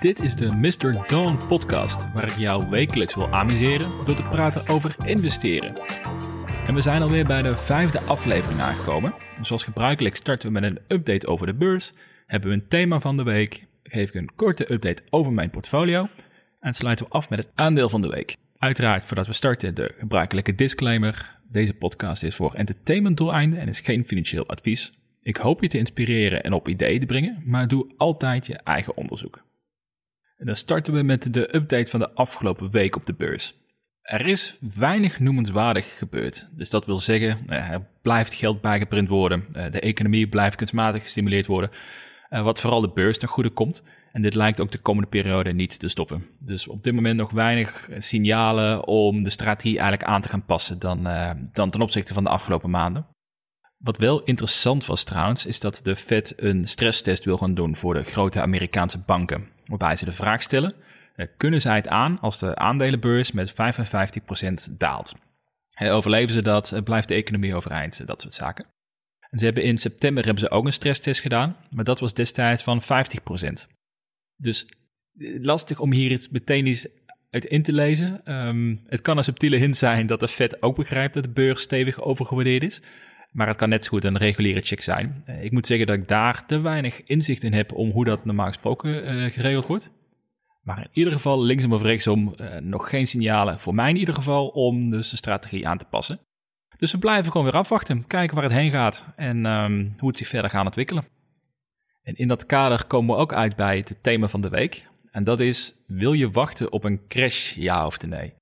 Dit is de Mr. Dawn podcast, waar ik jou wekelijks wil amuseren door te praten over investeren. En we zijn alweer bij de vijfde aflevering aangekomen. Zoals gebruikelijk starten we met een update over de beurs, hebben we een thema van de week, geef ik een korte update over mijn portfolio en sluiten we af met het aandeel van de week. Uiteraard, voordat we starten, de gebruikelijke disclaimer. Deze podcast is voor entertainmentdoeleinden en is geen financieel advies. Ik hoop je te inspireren en op ideeën te brengen, maar doe altijd je eigen onderzoek. En dan starten we met de update van de afgelopen week op de beurs. Er is weinig noemenswaardig gebeurd. Dus dat wil zeggen, eh, er blijft geld bijgeprint worden, eh, de economie blijft kunstmatig gestimuleerd worden, eh, wat vooral de beurs ten goede komt. En dit lijkt ook de komende periode niet te stoppen. Dus op dit moment nog weinig signalen om de strategie eigenlijk aan te gaan passen dan, dan ten opzichte van de afgelopen maanden. Wat wel interessant was trouwens, is dat de Fed een stresstest wil gaan doen voor de grote Amerikaanse banken. Waarbij ze de vraag stellen, eh, kunnen zij het aan als de aandelenbeurs met 55% daalt? Overleven ze dat? Blijft de economie overeind? Dat soort zaken. En ze hebben in september hebben ze ook een stresstest gedaan, maar dat was destijds van 50%. Dus eh, lastig om hier iets meteen iets uit in te lezen. Um, het kan een subtiele hint zijn dat de Fed ook begrijpt dat de beurs stevig overgewaardeerd is. Maar het kan net zo goed een reguliere check zijn. Eh, ik moet zeggen dat ik daar te weinig inzicht in heb om hoe dat normaal gesproken uh, geregeld wordt. Maar in ieder geval, linksom of rechtsom, uh, nog geen signalen voor mij in ieder geval om dus de strategie aan te passen. Dus we blijven gewoon weer afwachten, kijken waar het heen gaat en um, hoe het zich verder gaat ontwikkelen. En in dat kader komen we ook uit bij het thema van de week. En dat is, wil je wachten op een crash, ja of nee?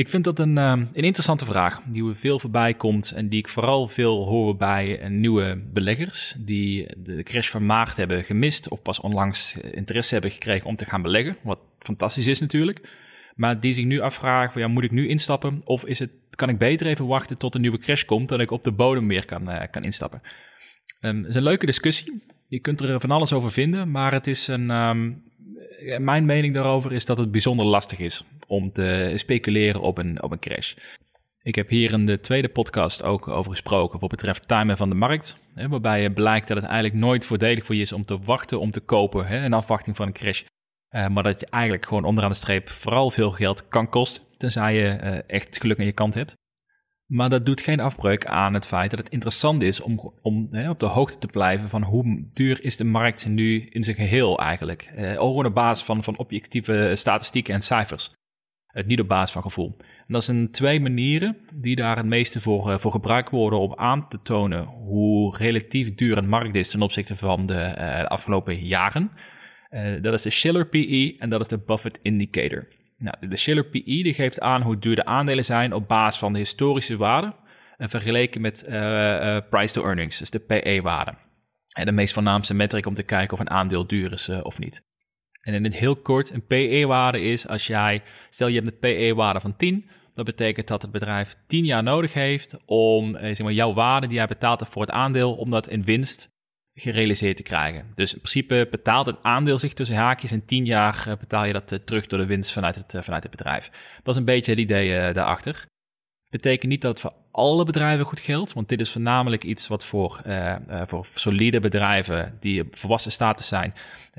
Ik vind dat een, uh, een interessante vraag die we veel voorbij komt en die ik vooral veel hoor bij nieuwe beleggers die de crash van maart hebben gemist of pas onlangs interesse hebben gekregen om te gaan beleggen, wat fantastisch is natuurlijk. Maar die zich nu afvragen ja, moet ik nu instappen of is het, kan ik beter even wachten tot een nieuwe crash komt dan ik op de bodem weer kan, uh, kan instappen. Um, het is een leuke discussie. Je kunt er van alles over vinden, maar het is een, um, mijn mening daarover is dat het bijzonder lastig is om te speculeren op een, op een crash. Ik heb hier in de tweede podcast ook over gesproken wat betreft timen van de markt. Hè, waarbij blijkt dat het eigenlijk nooit voordelig voor je is om te wachten om te kopen hè, in afwachting van een crash. Uh, maar dat je eigenlijk gewoon onderaan de streep vooral veel geld kan kosten. Tenzij je uh, echt geluk aan je kant hebt. Maar dat doet geen afbreuk aan het feit dat het interessant is om, om hè, op de hoogte te blijven van hoe duur is de markt nu in zijn geheel eigenlijk. Uh, gewoon op basis van, van objectieve statistieken en cijfers. Het niet op basis van gevoel. En dat zijn twee manieren die daar het meeste voor, uh, voor gebruikt worden om aan te tonen hoe relatief duur een markt is ten opzichte van de, de afgelopen jaren. dat is de Schiller PE en dat is de Buffett Indicator. Nou, de Schiller PE die geeft aan hoe duur de aandelen zijn op basis van de historische waarde en vergeleken met uh, uh, price to earnings, dus de PE-waarde. En de meest voornaamste metric om te kijken of een aandeel duur is of niet. En in het heel kort, een PE-waarde is als jij, stel je hebt een PE-waarde van 10, dat betekent dat het bedrijf 10 jaar nodig heeft om zeg maar, jouw waarde die jij betaalt voor het aandeel, om dat in winst gerealiseerd te krijgen. Dus in principe betaalt het aandeel zich tussen haakjes en 10 jaar uh, betaal je dat uh, terug door de winst vanuit het, uh, vanuit het bedrijf. Dat is een beetje het idee daarachter. Betekent niet dat het voor alle bedrijven goed geldt, want dit is voornamelijk iets wat voor, voor solide bedrijven die volwassen status zijn,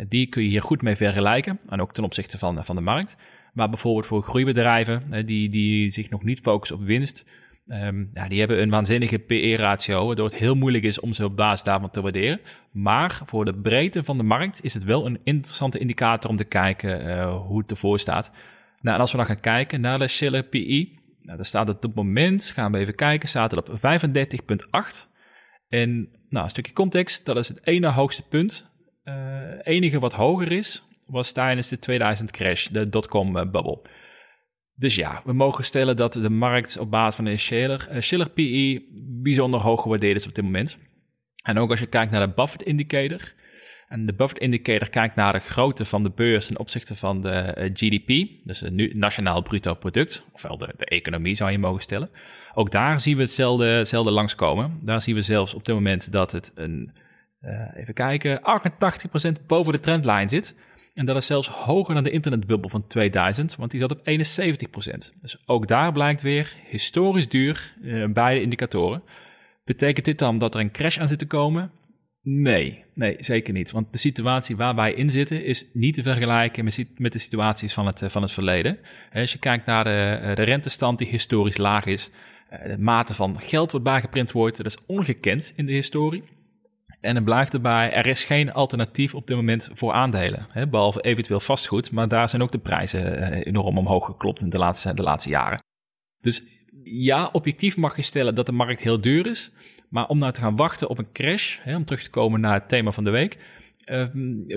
die kun je hier goed mee vergelijken. En ook ten opzichte van, van de markt. Maar bijvoorbeeld voor groeibedrijven die, die zich nog niet focussen op winst, Um, ja, die hebben een waanzinnige PE-ratio, waardoor het heel moeilijk is om ze op basis daarvan te waarderen. Maar voor de breedte van de markt is het wel een interessante indicator om te kijken uh, hoe het ervoor staat. Nou, en als we dan gaan kijken naar de Schiller PE, nou, dan staat het op het moment, gaan we even kijken, staat het op 35,8. En nou, een stukje context, dat is het ene hoogste punt. Uh, enige wat hoger is, was tijdens de 2000 crash, de dotcom-bubble. Dus ja, we mogen stellen dat de markt op basis van een Schiller, uh, Schiller PE bijzonder hoog gewaardeerd is op dit moment. En ook als je kijkt naar de Buffett Indicator. En de Buffett Indicator kijkt naar de grootte van de beurs ten opzichte van de eh, GDP, dus het nationaal bruto product, ofwel de, de, economie zou je mogen stellen. Ook daar zien we hetzelfde, hetzelfde langskomen. Daar zien we zelfs op dit moment dat het een, even kijken, 88% boven de trendlijn zit. En dat is zelfs hoger dan de internetbubbel van 2000, want die zat op 71%. Dus ook daar blijkt weer historisch duur, uh, beide indicatoren. Betekent dit dan dat er een crash aan zit te komen? Nee, nee, zeker niet. Want de situatie waar wij in zitten is niet te vergelijken met de situaties van het, van het verleden. Als je kijkt naar de, de rentestand die historisch laag is, de mate van geld wat bijgeprint wordt, dat is ongekend in de historie. En het blijft erbij, er is geen alternatief op dit moment voor aandelen. Hè, behalve eventueel vastgoed, maar daar zijn ook de prijzen eh, enorm omhoog geklopt in de laatste, de laatste jaren. Dus ja, objectief mag je stellen dat de markt heel duur is. Maar om nou te gaan wachten op een crash, hè, om terug te komen naar het thema van de week, uh,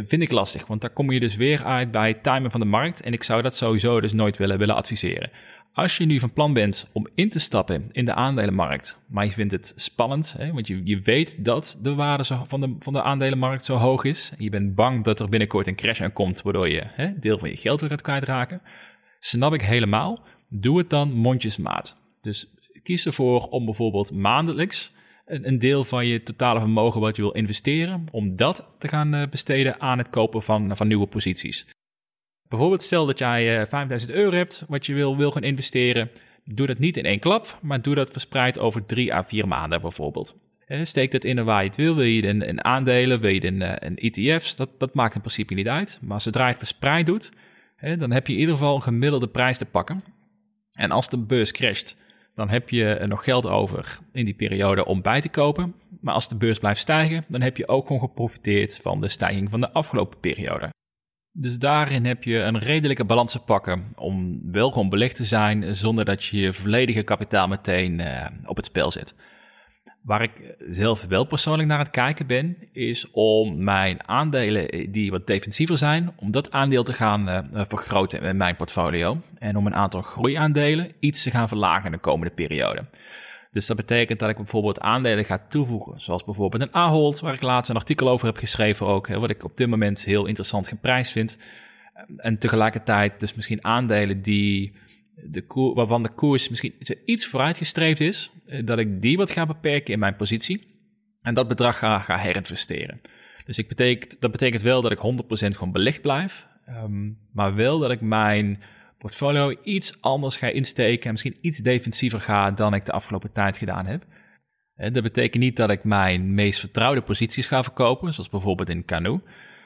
vind ik lastig. Want daar kom je dus weer uit bij het timen van de markt. En ik zou dat sowieso dus nooit willen, willen adviseren. Als je nu van plan bent om in te stappen in de aandelenmarkt, maar je vindt het spannend, hè, want je, je weet dat de waarde van de, van de aandelenmarkt zo hoog is, je bent bang dat er binnenkort een crash aan komt, waardoor je hè, deel van je geld weer gaat kwijtraken, snap ik helemaal. Doe het dan mondjesmaat. Dus kies ervoor om bijvoorbeeld maandelijks een, deel van je totale vermogen wat je wil investeren, om dat te gaan eh, besteden aan het kopen van, van nieuwe posities. Bijvoorbeeld stel dat jij uh, 5000 euro hebt wat je wil, wil gaan investeren. Doe dat niet in één klap, maar doe dat verspreid over drie à vier maanden bijvoorbeeld. Steek dat in waar je het wil. Wil je in, in aandelen, wil je in, in ETF's? Dat, dat maakt in principe niet uit. Maar zodra je het verspreid doet, dan heb je in ieder geval een gemiddelde prijs te pakken. En als de beurs crasht, dan heb je nog geld over in die periode om bij te kopen. Maar als de beurs blijft stijgen, dan heb je ook gewoon geprofiteerd van de stijging van de afgelopen periode. Dus daarin heb je een redelijke balans te pakken om wel gewoon belegd te zijn zonder dat je je volledige kapitaal meteen uh, op het spel zet. Waar ik zelf wel persoonlijk naar het kijken ben, is om mijn aandelen die wat defensiever zijn, om dat aandeel te gaan uh, vergroten in mijn portfolio. En om een aantal groeiaandelen iets te gaan verlagen in de komende periode. Dus dat betekent dat ik bijvoorbeeld aandelen ga toevoegen, zoals bijvoorbeeld een Ahold, waar ik laatst een artikel over heb geschreven ook, wat ik op dit moment heel interessant geprijsd vind. En tegelijkertijd dus misschien aandelen die de waarvan de koers misschien iets vooruitgestreefd is, eh, dat ik die wat ga beperken in mijn positie en dat bedrag ga, ga herinvesteren. Dus ik betekent, dat betekent wel dat ik 100% gewoon belegd blijf, ehm, maar wel dat ik mijn portfolio iets anders ga insteken en misschien iets defensiever ga dan ik de afgelopen tijd gedaan heb. Dat betekent niet dat ik mijn meest vertrouwde posities ga verkopen, zoals bijvoorbeeld in Canoe.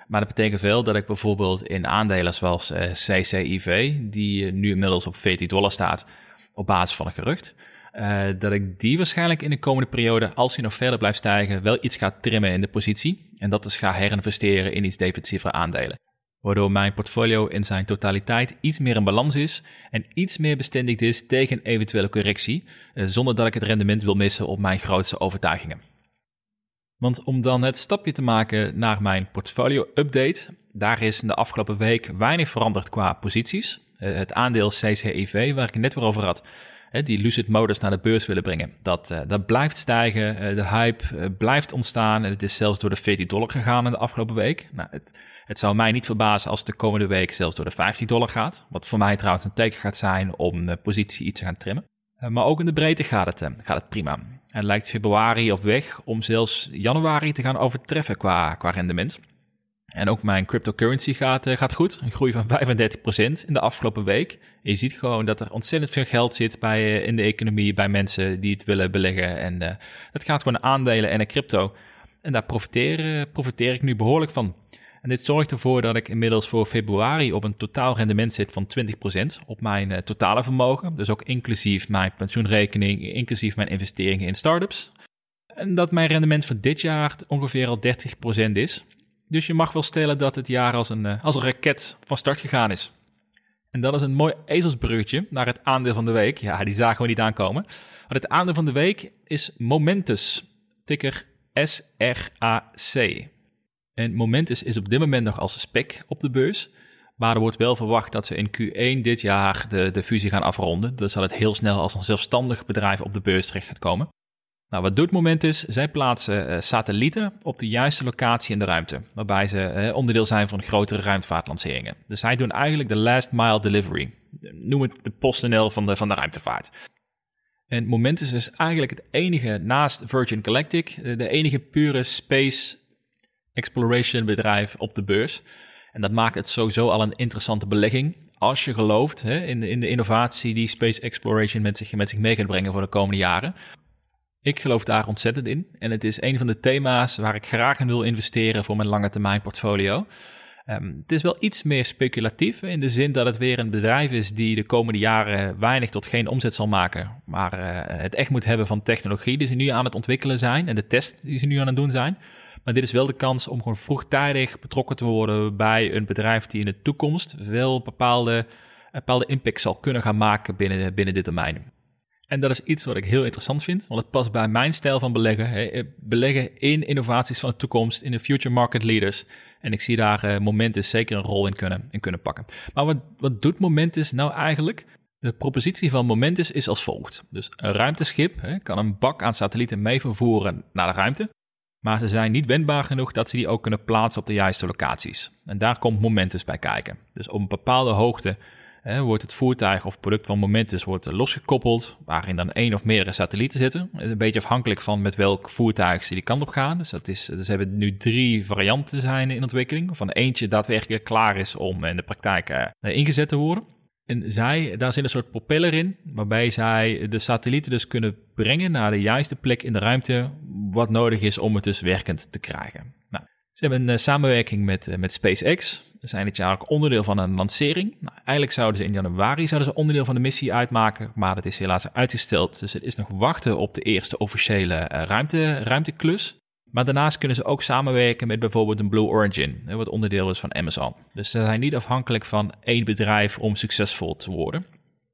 Maar dat betekent wel dat ik bijvoorbeeld in aandelen zoals eh, CCIV, die nu inmiddels op 14 dollar staat op basis van een gerucht, uh, dat ik die waarschijnlijk in de komende periode, als hij nog verder blijft stijgen, wel iets ga trimmen in de positie. En dat dus ga herinvesteren in iets defensievere aandelen waardoor mijn portfolio in zijn totaliteit iets meer in balans is en iets meer bestendigd is tegen eventuele correctie, eh, zonder dat ik het rendement wil missen op mijn grootste overtuigingen. Want om dan het stapje te maken naar mijn portfolio-update, daar is in de afgelopen week weinig veranderd qua posities. Eh, het aandeel CCIV, waar ik het net weer over had, die Lucid Motors naar de beurs willen brengen. Dat, uh, dat blijft stijgen, de hype blijft ontstaan en het is zelfs door de 14 dollar gegaan in de afgelopen week. Nou, het, het zou mij niet verbazen als het de komende week zelfs door de 15 dollar gaat. Wat voor mij trouwens een teken gaat zijn om de positie iets te gaan trimmen. maar ook in de breedte gaat het, gaat het prima. En lijkt februari op weg om zelfs januari te gaan overtreffen qua, qua rendement. En ook mijn cryptocurrency gaat, uh, gaat goed. Een groei van 35% in de afgelopen week. je ziet gewoon dat er ontzettend veel geld zit bij, uh, in de economie bij mensen die het willen beleggen. En uh, dat gaat gewoon aandelen en naar crypto. En daar profiteer, profiteer ik nu behoorlijk van. En dit zorgt ervoor dat ik inmiddels voor februari op een totaal rendement zit van 20% op mijn totale vermogen. Dus ook inclusief mijn pensioenrekening, inclusief mijn investeringen in startups. En dat mijn rendement voor dit jaar ongeveer al 30% is. Dus je mag wel stellen dat het jaar als een, eh, als een raket van start gegaan is. En dat is een mooi ezelsbruggetje naar het aandeel van de week. Ja, die zagen we niet aankomen. Maar het aandeel van de week is Momentus, ticker SRAC. En Momentus is op dit moment nog als spec op de beurs. Maar er wordt wel verwacht dat ze in Q1 dit jaar de, de fusie gaan afronden. Dus dat het heel snel als een zelfstandig bedrijf op de beurs terecht gaat komen. Nou, wat doet Momentus? Zij plaatsen uh, satellieten op de juiste locatie in de ruimte, waarbij ze uh, onderdeel zijn van grotere ruimtevaartlanceringen. Dus zij doen eigenlijk de last mile delivery. Noem het de PostNL van de, van de ruimtevaart. En Momentus is eigenlijk het enige naast Virgin Galactic, eh, de enige pure space exploration bedrijf op de beurs. En dat maakt het sowieso al een interessante belegging. Als je gelooft hè, in, de, in de innovatie die space exploration met zich, mee gaat brengen voor de komende jaren. Ik geloof daar ontzettend in en het is een van de thema's waar ik graag in wil investeren voor mijn lange termijn portfolio. Ehm, het is wel iets meer speculatief in de zin dat het weer een bedrijf is die de komende jaren weinig tot geen omzet zal maken, maar uh, het echt moet hebben van technologie die ze nu aan het ontwikkelen zijn en de test die ze nu aan het doen zijn. Maar dit is wel de kans om gewoon vroegtijdig betrokken te worden bij een bedrijf die in de toekomst wel bepaalde, bepaalde impact zal kunnen gaan maken binnen, binnen dit domein. En dat is iets wat ik heel interessant vind, want het past bij mijn stijl van beleggen. Hè. Beleggen in innovaties van de toekomst, in de future market leaders. En ik zie daar uh, Momentus zeker een rol in kunnen, in kunnen pakken. Maar wat, wat doet Momentus nou eigenlijk? De propositie van Momentus is als volgt. Dus een ruimteschip hè, kan een bak aan satellieten mee vervoeren naar de ruimte. Maar ze zijn niet wendbaar genoeg dat ze die ook kunnen plaatsen op de juiste locaties. En daar komt Momentus bij kijken. Dus op een bepaalde hoogte wordt het voertuig of product van Momentus wordt losgekoppeld, waarin dan één of meerdere satellieten zitten. Een beetje afhankelijk van met welk voertuig ze die kant op gaan. Dus, dat is, dus hebben nu drie varianten zijn in ontwikkeling, van eentje daadwerkelijk klaar is om in de praktijk uh, ingezet te worden. En zij, daar zit een soort propeller in, waarbij zij de satellieten dus kunnen brengen naar de juiste plek in de ruimte, wat nodig is om het dus werkend te krijgen. Nou, ze hebben een uh, samenwerking met, uh, met SpaceX. Ze zijn dit jaar ook onderdeel van een lancering. Nou, eigenlijk zouden ze in januari zouden ze onderdeel van de missie uitmaken, maar dat is helaas uitgesteld. Dus het is nog wachten op de eerste officiële uh, ruimte, ruimteklus. Maar daarnaast kunnen ze ook samenwerken met bijvoorbeeld een Blue Origin, wat onderdeel is van Amazon. Dus ze zijn niet afhankelijk van één bedrijf om succesvol te worden.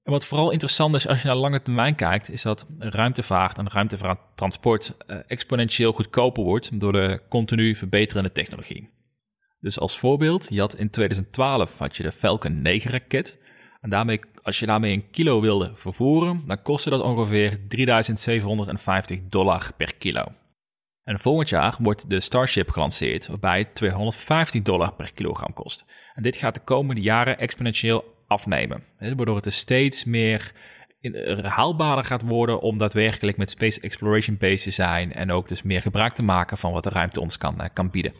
En wat vooral interessant is als je naar lange termijn kijkt, is dat ruimtevaart en ruimtevaarttransport uh, exponentieel goedkoper wordt door de continu verbeterende technologie. Dus als voorbeeld, je had in 2012 had je de Falcon 9 raket. En daarmee, als je daarmee een kilo wilde vervoeren, dan kostte dat ongeveer 3750 dollar per kilo. En volgend jaar wordt de Starship gelanceerd, waarbij het 250 dollar per kilogram kost. En dit gaat de komende jaren exponentieel afnemen. Waardoor het er steeds meer haalbaarder gaat worden om daadwerkelijk met space exploration bezig te zijn en ook dus meer gebruik te maken van wat de ruimte ons kan, eh, kan bieden.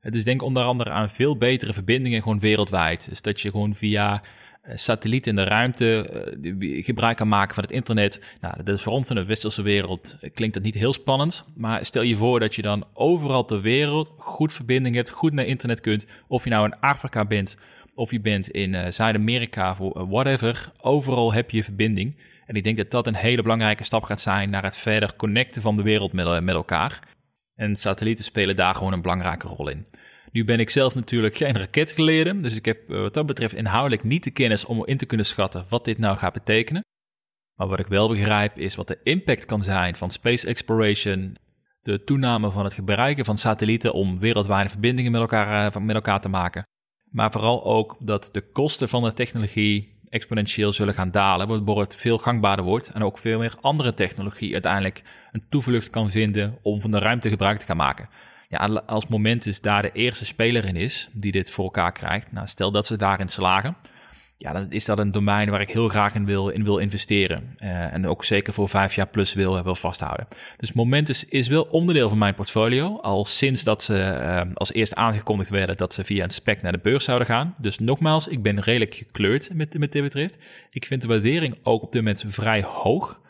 Het is denk onder andere aan veel betere verbindingen gewoon wereldwijd. Dus dat je gewoon via eh, satelliet in de ruimte uh, gebruik kan maken van het internet. Nou, dat is voor ons in de westerse wereld klinkt dat niet heel spannend. Maar stel je voor dat je dan overal ter wereld goed verbinding hebt, goed naar internet kunt. Of je nou in Afrika bent of je bent in Zuid-Amerika, whatever. Overal heb je verbinding. En ik denk dat dat een hele belangrijke stap gaat zijn naar het verder connecten van de wereld met elkaar. En satellieten spelen daar gewoon een belangrijke rol in. Nu ben ik zelf natuurlijk geen raketgeleerde, dus ik heb wat dat betreft inhoudelijk niet de kennis om in te kunnen schatten wat dit nou gaat betekenen. Maar wat ik wel begrijp is wat de impact kan zijn van space exploration, de toename van het gebruiken van satellieten om wereldwijde verbindingen met elkaar, met elkaar te maken. Maar vooral ook dat de kosten van de technologie exponentieel zullen gaan dalen, waardoor het veel gangbaarder wordt en ook veel meer andere technologie uiteindelijk een toevlucht kan vinden om van de ruimte gebruik te gaan maken. Ja, als Momentus daar de eerste speler in is die dit voor elkaar krijgt, nou, stel dat ze daarin slagen, ja, dan is dat een domein waar ik heel graag in wil, in wil investeren. Uh, en ook zeker voor vijf jaar plus wil, wil vasthouden. Dus Momentus is wel onderdeel van mijn portfolio. Al sinds dat ze uh, als eerst aangekondigd werden dat ze via een spec naar de beurs zouden gaan. Dus nogmaals, ik ben redelijk gekleurd met, met dit betreft. Ik vind de waardering ook op dit moment vrij hoog.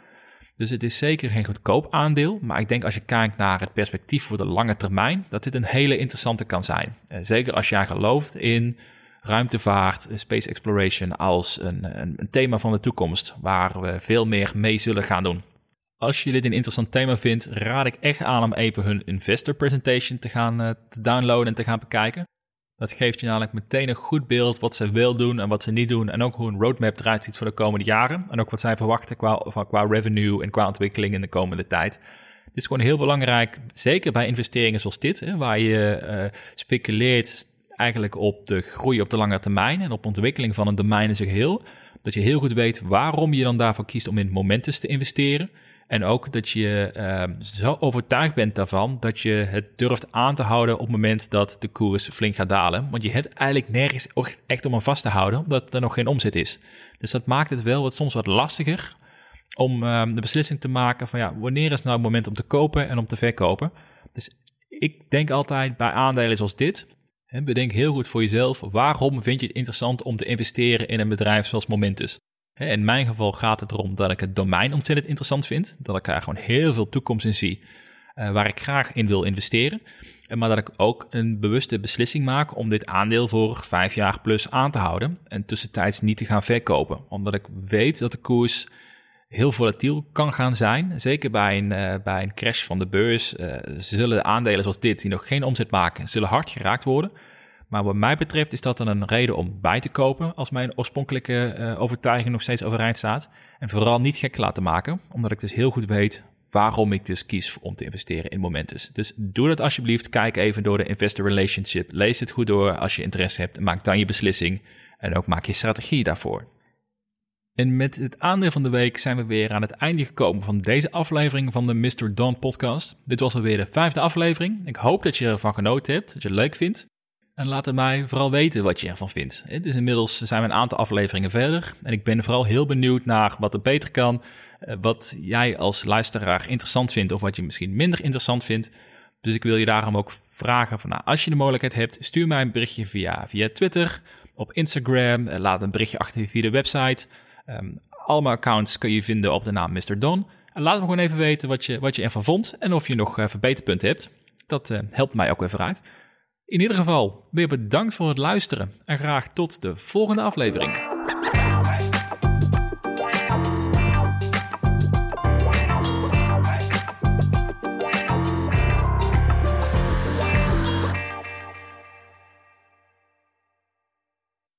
Dus het is zeker geen goedkoop aandeel. Maar ik denk als je kijkt naar het perspectief voor de lange termijn, dat dit een hele interessante kan zijn. Uh, zeker als jij gelooft in ruimtevaart, space exploration als een, een, een, thema van de toekomst, waar we veel meer mee zullen gaan doen. Als je dit een interessant thema vindt, raad ik echt aan om even hun investor presentation te gaan te downloaden en te gaan bekijken. Dat geeft je namelijk meteen een goed beeld wat ze wil doen en wat ze niet doen. En ook hoe een roadmap eruit ziet voor de komende jaren. En ook wat zij verwachten qua, qua revenue en qua ontwikkeling in de komende tijd. Dit is gewoon heel belangrijk, zeker bij investeringen zoals dit, hè, waar je uh, speculeert eigenlijk op de groei op de lange termijn en op ontwikkeling van een domein in zijn geheel. Dat je heel goed weet waarom je dan daarvoor kiest om in Momentus te investeren. En ook dat je uh, zo overtuigd bent daarvan dat je het durft aan te houden op het moment dat de koers flink gaat dalen. Want je hebt eigenlijk nergens echt om aan vast te houden, omdat er nog geen omzet is. Dus dat maakt het wel wat, soms wat lastiger om uh, de beslissing te maken van ja, wanneer is nou het moment om te kopen en om te verkopen. Dus ik denk altijd bij aandelen zoals dit, bedenk heel goed voor jezelf, waarom vind je het interessant om te investeren in een bedrijf zoals Momentus? In mijn geval gaat het erom dat ik het domein ontzettend interessant vind. Dat ik daar gewoon heel veel toekomst in zie. Uh, waar ik graag in wil investeren. Maar dat ik ook een bewuste beslissing maak om dit aandeel voor vijf jaar plus aan te houden. En tussentijds niet te gaan verkopen. Omdat ik weet dat de koers heel volatiel kan gaan zijn. Zeker bij een, uh, bij een crash van de beurs zullen aandelen zoals dit, die nog geen omzet maken, zullen hard geraakt worden. Maar wat mij betreft is dat dan een reden om bij te kopen als mijn oorspronkelijke uh, overtuiging nog steeds overeind staat. En vooral niet gek laten maken, omdat ik dus heel goed weet waarom ik dus kies om te investeren in Momentus. Dus doe dat alsjeblieft. Kijk even door de investor relationship. Lees het goed door als je interesse hebt. Maak dan je beslissing en ook maak je strategie daarvoor. En met het aandeel van de week zijn we weer aan het einde gekomen van deze aflevering van de Mr. Don podcast. Dit was alweer de vijfde aflevering. Ik hoop dat je ervan genoten hebt, dat je het leuk vindt. En laat het mij vooral weten wat je ervan vindt. Dus inmiddels zijn we een aantal afleveringen verder. En ik ben vooral heel benieuwd naar wat er beter kan. Eh, wat jij als luisteraar interessant vindt of wat je misschien minder interessant vindt. Dus ik wil je daarom ook vragen van, nou, als je de mogelijkheid hebt, stuur mij een berichtje via, via Twitter, op Instagram. Eh, laat een berichtje achter via de website. Um, al mijn accounts kun je vinden op de naam Mr. Don. En laat me gewoon even weten wat je, wat je ervan vond en of je nog verbeterpunten hebt. Dat helpt mij ook even uit. In ieder geval, weer bedankt voor het luisteren en graag tot de volgende aflevering.